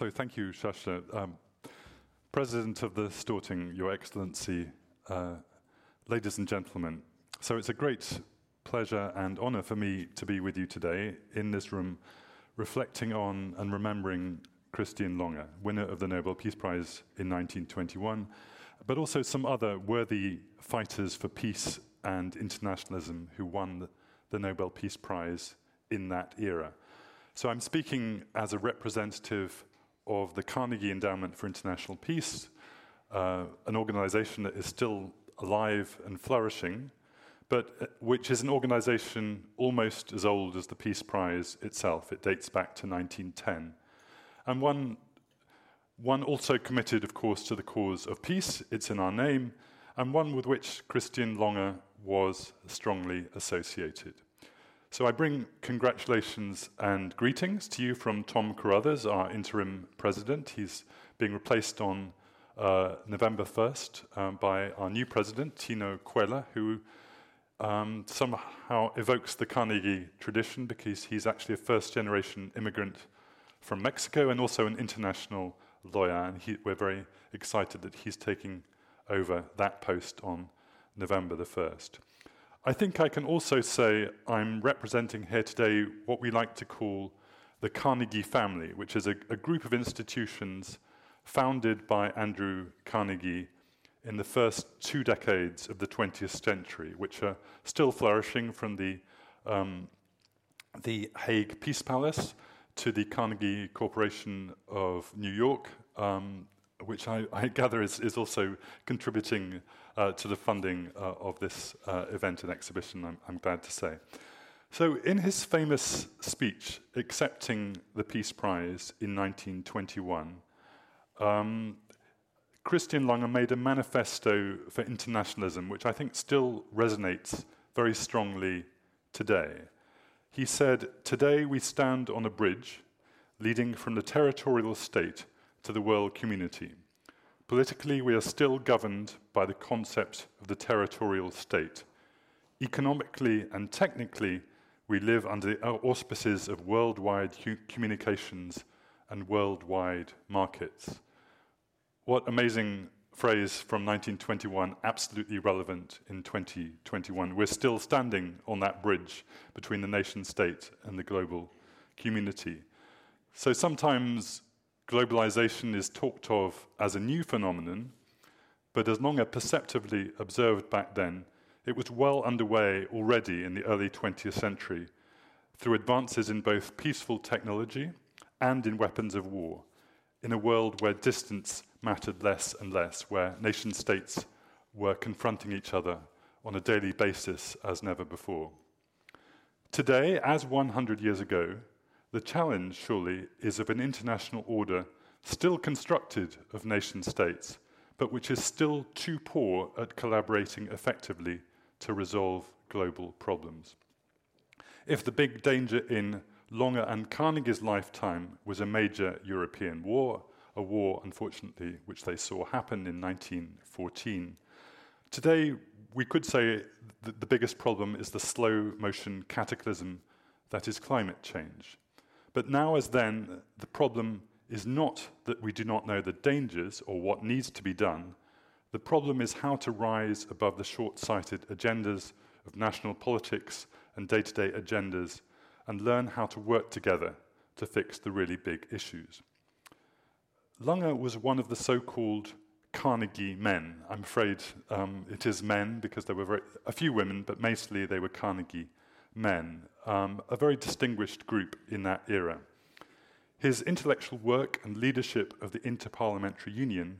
So thank you, Shasta. Um, President of the Storting, Your Excellency, uh, ladies and gentlemen. So it's a great pleasure and honor for me to be with you today in this room, reflecting on and remembering Christian Lange, winner of the Nobel Peace Prize in 1921, but also some other worthy fighters for peace and internationalism who won the Nobel Peace Prize in that era. So I'm speaking as a representative of the Carnegie Endowment for International Peace, uh, an organization that is still alive and flourishing, but uh, which is an organization almost as old as the Peace Prize itself. It dates back to 1910. And one, one also committed, of course, to the cause of peace, it's in our name, and one with which Christian Lange was strongly associated. So I bring congratulations and greetings to you from Tom Carothers, our interim president. He's being replaced on uh, November 1st um, by our new president, Tino Cuellar, who um, somehow evokes the Carnegie tradition because he's actually a first generation immigrant from Mexico and also an international lawyer. And he, we're very excited that he's taking over that post on November the 1st. I think I can also say I'm representing here today what we like to call the Carnegie family, which is a, a group of institutions founded by Andrew Carnegie in the first two decades of the 20th century, which are still flourishing from the, um, the Hague Peace Palace to the Carnegie Corporation of New York, um, which I, I gather is, is, also contributing uh, to the funding uh, of this uh, event and exhibition, I'm, I'm, glad to say. So, in his famous speech accepting the Peace Prize in 1921, um, Christian Lange made a manifesto for internationalism, which I think still resonates very strongly today. He said, Today we stand on a bridge leading from the territorial state to the world community. Politically, we are still governed by the concept of the territorial state. Economically and technically, we live under the auspices of worldwide communications and worldwide markets. What amazing phrase from 1921, absolutely relevant in 2021. We're still standing on that bridge between the nation state and the global community. So sometimes globalization is talked of as a new phenomenon, but as Lange perceptively observed back then, it was well underway already in the early 20th century through advances in both peaceful technology and in weapons of war, in a world where distance mattered less and less, where nation states were confronting each other on a daily basis as never before. Today, as 100 years ago, the challenge, surely, is of an international order still constructed of nation states, but which is still too poor at collaborating effectively to resolve global problems. If the big danger in Lange and Carnegie's lifetime was a major European war, a war, unfortunately, which they saw happen in 1914, today we could say that the biggest problem is the slow motion cataclysm that is climate change. But now, as then, the problem is not that we do not know the dangers or what needs to be done. The problem is how to rise above the short sighted agendas of national politics and day to day agendas and learn how to work together to fix the really big issues. Lange was one of the so called Carnegie men. I'm afraid um, it is men because there were very, a few women, but mostly they were Carnegie men, um, a very distinguished group in that era. His intellectual work and leadership of the Interparliamentary Union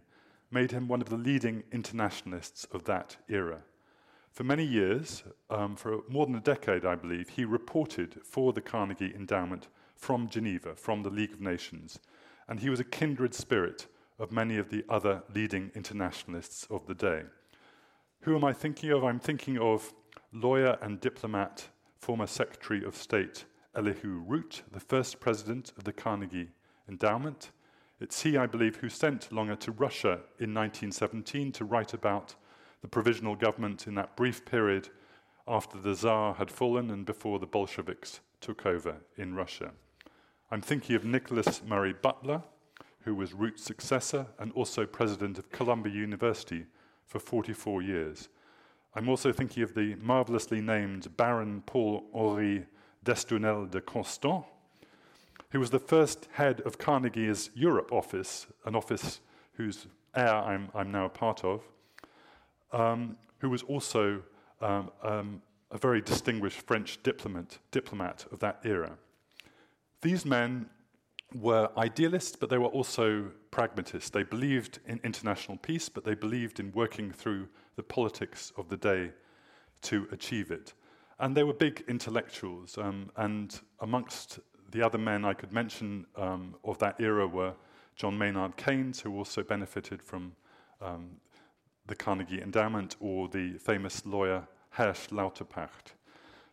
made him one of the leading internationalists of that era. For many years, um, for more than a decade, I believe, he reported for the Carnegie Endowment from Geneva, from the League of Nations, and he was a kindred spirit of many of the other leading internationalists of the day. Who am I thinking of? I'm thinking of lawyer and diplomat former Secretary of State Elihu Root, the first president of the Carnegie Endowment. It's he, I believe, who sent Lange to Russia in 1917 to write about the provisional government in that brief period after the Tsar had fallen and before the Bolsheviks took over in Russia. I'm thinking of Nicholas Murray Butler, who was Root's successor and also president of Columbia University for 44 years. I'm also thinking of the marvelously named Baron Paul Henri d'Estournel de Constant, who was the first head of Carnegie's Europe office, an office whose heir I'm, I'm now a part of, um, who was also um, um, a very distinguished French diplomat, diplomat of that era. These men were idealists, but they were also pragmatists. They believed in international peace, but they believed in working through the politics of the day to achieve it. And they were big intellectuals, um, and amongst the other men I could mention um, of that era were John Maynard Keynes, who also benefited from um, the Carnegie Endowment, or the famous lawyer Hersch Lauterpacht.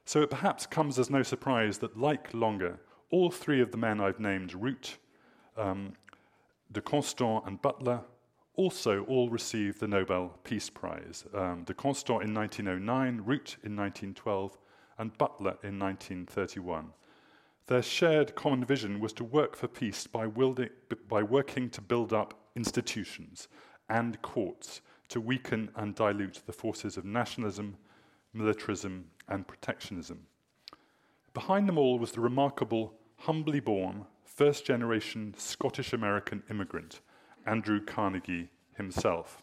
So it perhaps comes as no surprise that, like Lange, all three of the men I've named, Root, um, de Constant, and Butler, also all received the Nobel Peace Prize. Um, de Constant in 1909, Root in 1912, and Butler in 1931. Their shared common vision was to work for peace by, by working to build up institutions and courts to weaken and dilute the forces of nationalism, militarism, and protectionism. Behind them all was the remarkable, humbly born, first generation Scottish American immigrant, Andrew Carnegie himself.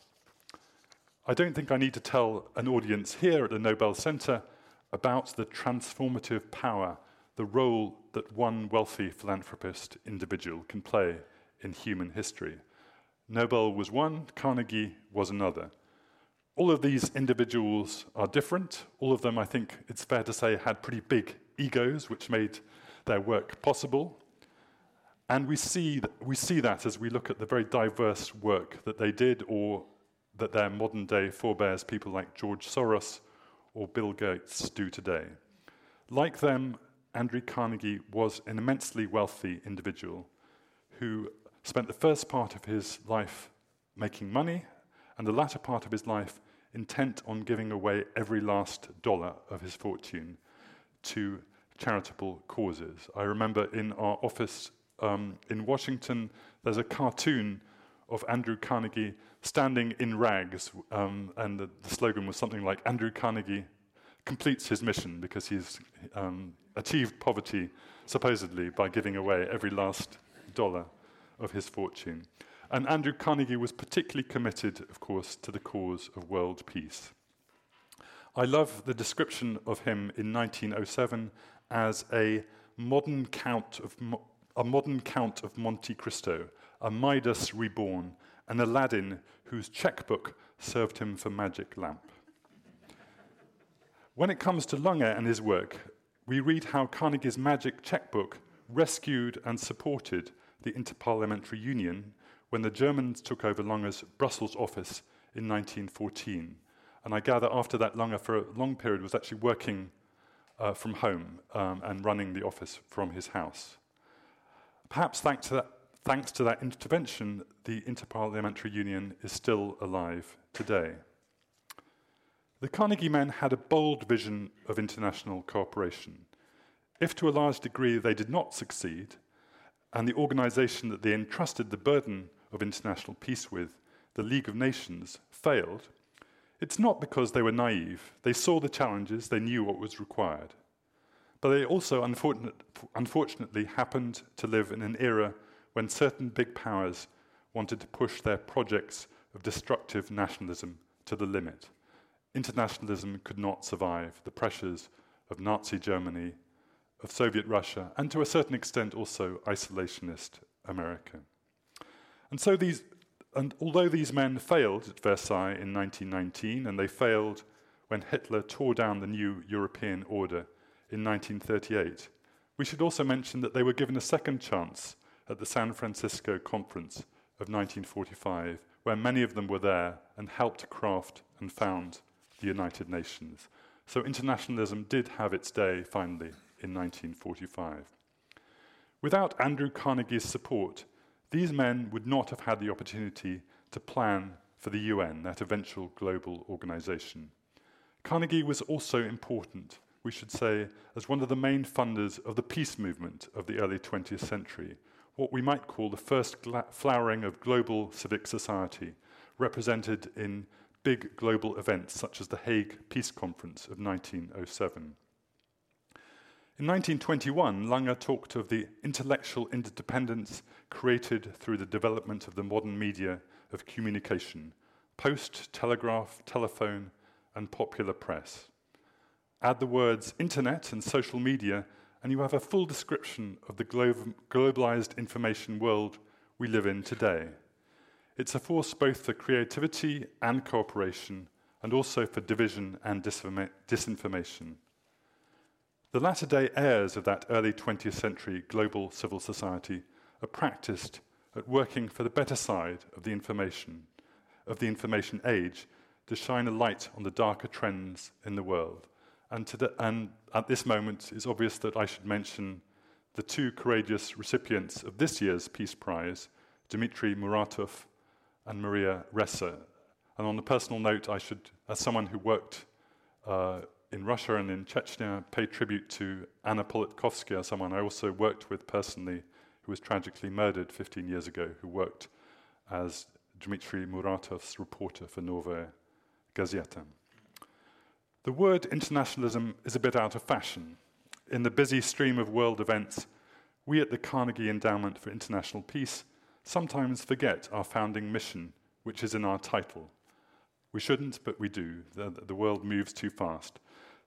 I don't think I need to tell an audience here at the Nobel Center about the transformative power the role that one wealthy philanthropist individual can play in human history. Nobel was one, Carnegie was another. All of these individuals are different. All of them, I think it's fair to say, had pretty big egos, which made their work possible. And we see, we see that as we look at the very diverse work that they did, or that their modern day forebears, people like George Soros or Bill Gates, do today. Like them, Andrew Carnegie was an immensely wealthy individual who spent the first part of his life making money and the latter part of his life intent on giving away every last dollar of his fortune to charitable causes. I remember in our office um, in Washington, there's a cartoon of Andrew Carnegie standing in rags, um, and the, the, slogan was something like Andrew Carnegie completes his mission because he's um, achieved poverty supposedly by giving away every last dollar of his fortune. And Andrew Carnegie was particularly committed, of course, to the cause of world peace. I love the description of him in 1907 as a modern count of a modern count of Monte Cristo, a Midas reborn, an Aladdin whose checkbook served him for magic lamp. When it comes to Lange and his work, we read how Carnegie's magic checkbook rescued and supported the Interparliamentary Union when the Germans took over Lange's Brussels office in 1914. And I gather after that, Lange, for a long period, was actually working uh, from home um, and running the office from his house. Perhaps thanks to, that, thanks to that intervention, the Interparliamentary Union is still alive today. The Carnegie men had a bold vision of international cooperation. If to a large degree they did not succeed, and the organization that they entrusted the burden of international peace with, the League of Nations, failed, it's not because they were naive. They saw the challenges, they knew what was required. But they also, unfortunate, unfortunately, happened to live in an era when certain big powers wanted to push their projects of destructive nationalism to the limit internationalism could not survive the pressures of Nazi Germany, of Soviet Russia, and to a certain extent also isolationist America. And so these, and although these men failed at Versailles in 1919, and they failed when Hitler tore down the new European order in 1938, we should also mention that they were given a second chance at the San Francisco Conference of 1945, where many of them were there and helped craft and found the United Nations. So internationalism did have its day finally in 1945. Without Andrew Carnegie's support, these men would not have had the opportunity to plan for the UN, that eventual global organization. Carnegie was also important, we should say, as one of the main funders of the peace movement of the early 20th century, what we might call the first flowering of global civic society, represented in big global events such as the Hague Peace Conference of 1907. In 1921, Lange talked of the intellectual interdependence created through the development of the modern media of communication post, telegraph, telephone, and popular press. Add the words internet and social media, and you have a full description of the glo- globalized information world we live in today. It's a force both for creativity and cooperation, and also for division and disinformation. The latter day heirs of that early 20th century global civil society are practiced at working for the better side of the information, of the information age, to shine a light on the darker trends in the world. And, the, and at this moment, it's obvious that I should mention the two courageous recipients of this year's Peace Prize, Dmitry Muratov and Maria Ressa. And on a personal note, I should, as someone who worked uh, in Russia and in Chechnya, pay tribute to Anna Politkovskaya, someone I also worked with personally, who was tragically murdered 15 years ago, who worked as Dmitry Muratov's reporter for Novaya Gazeta. The word internationalism is a bit out of fashion. In the busy stream of world events, we at the Carnegie Endowment for International Peace sometimes forget our founding mission, which is in our title. We shouldn't, but we do. The, the, world moves too fast.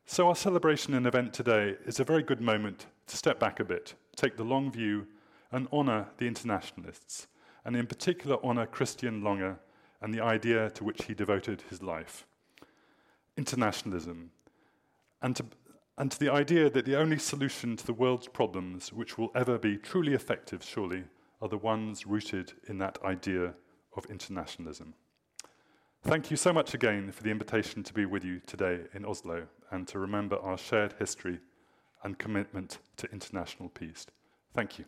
So, our celebration and event today is a very good moment to step back a bit, take the long view, and honour the internationalists, and in particular honour Christian Lange and the idea to which he devoted his life internationalism, and to, and to the idea that the only solution to the world's problems which will ever be truly effective, surely, are the ones rooted in that idea of internationalism. Thank you so much again for the invitation to be with you today in Oslo and to remember our shared history and commitment to international peace. Thank you.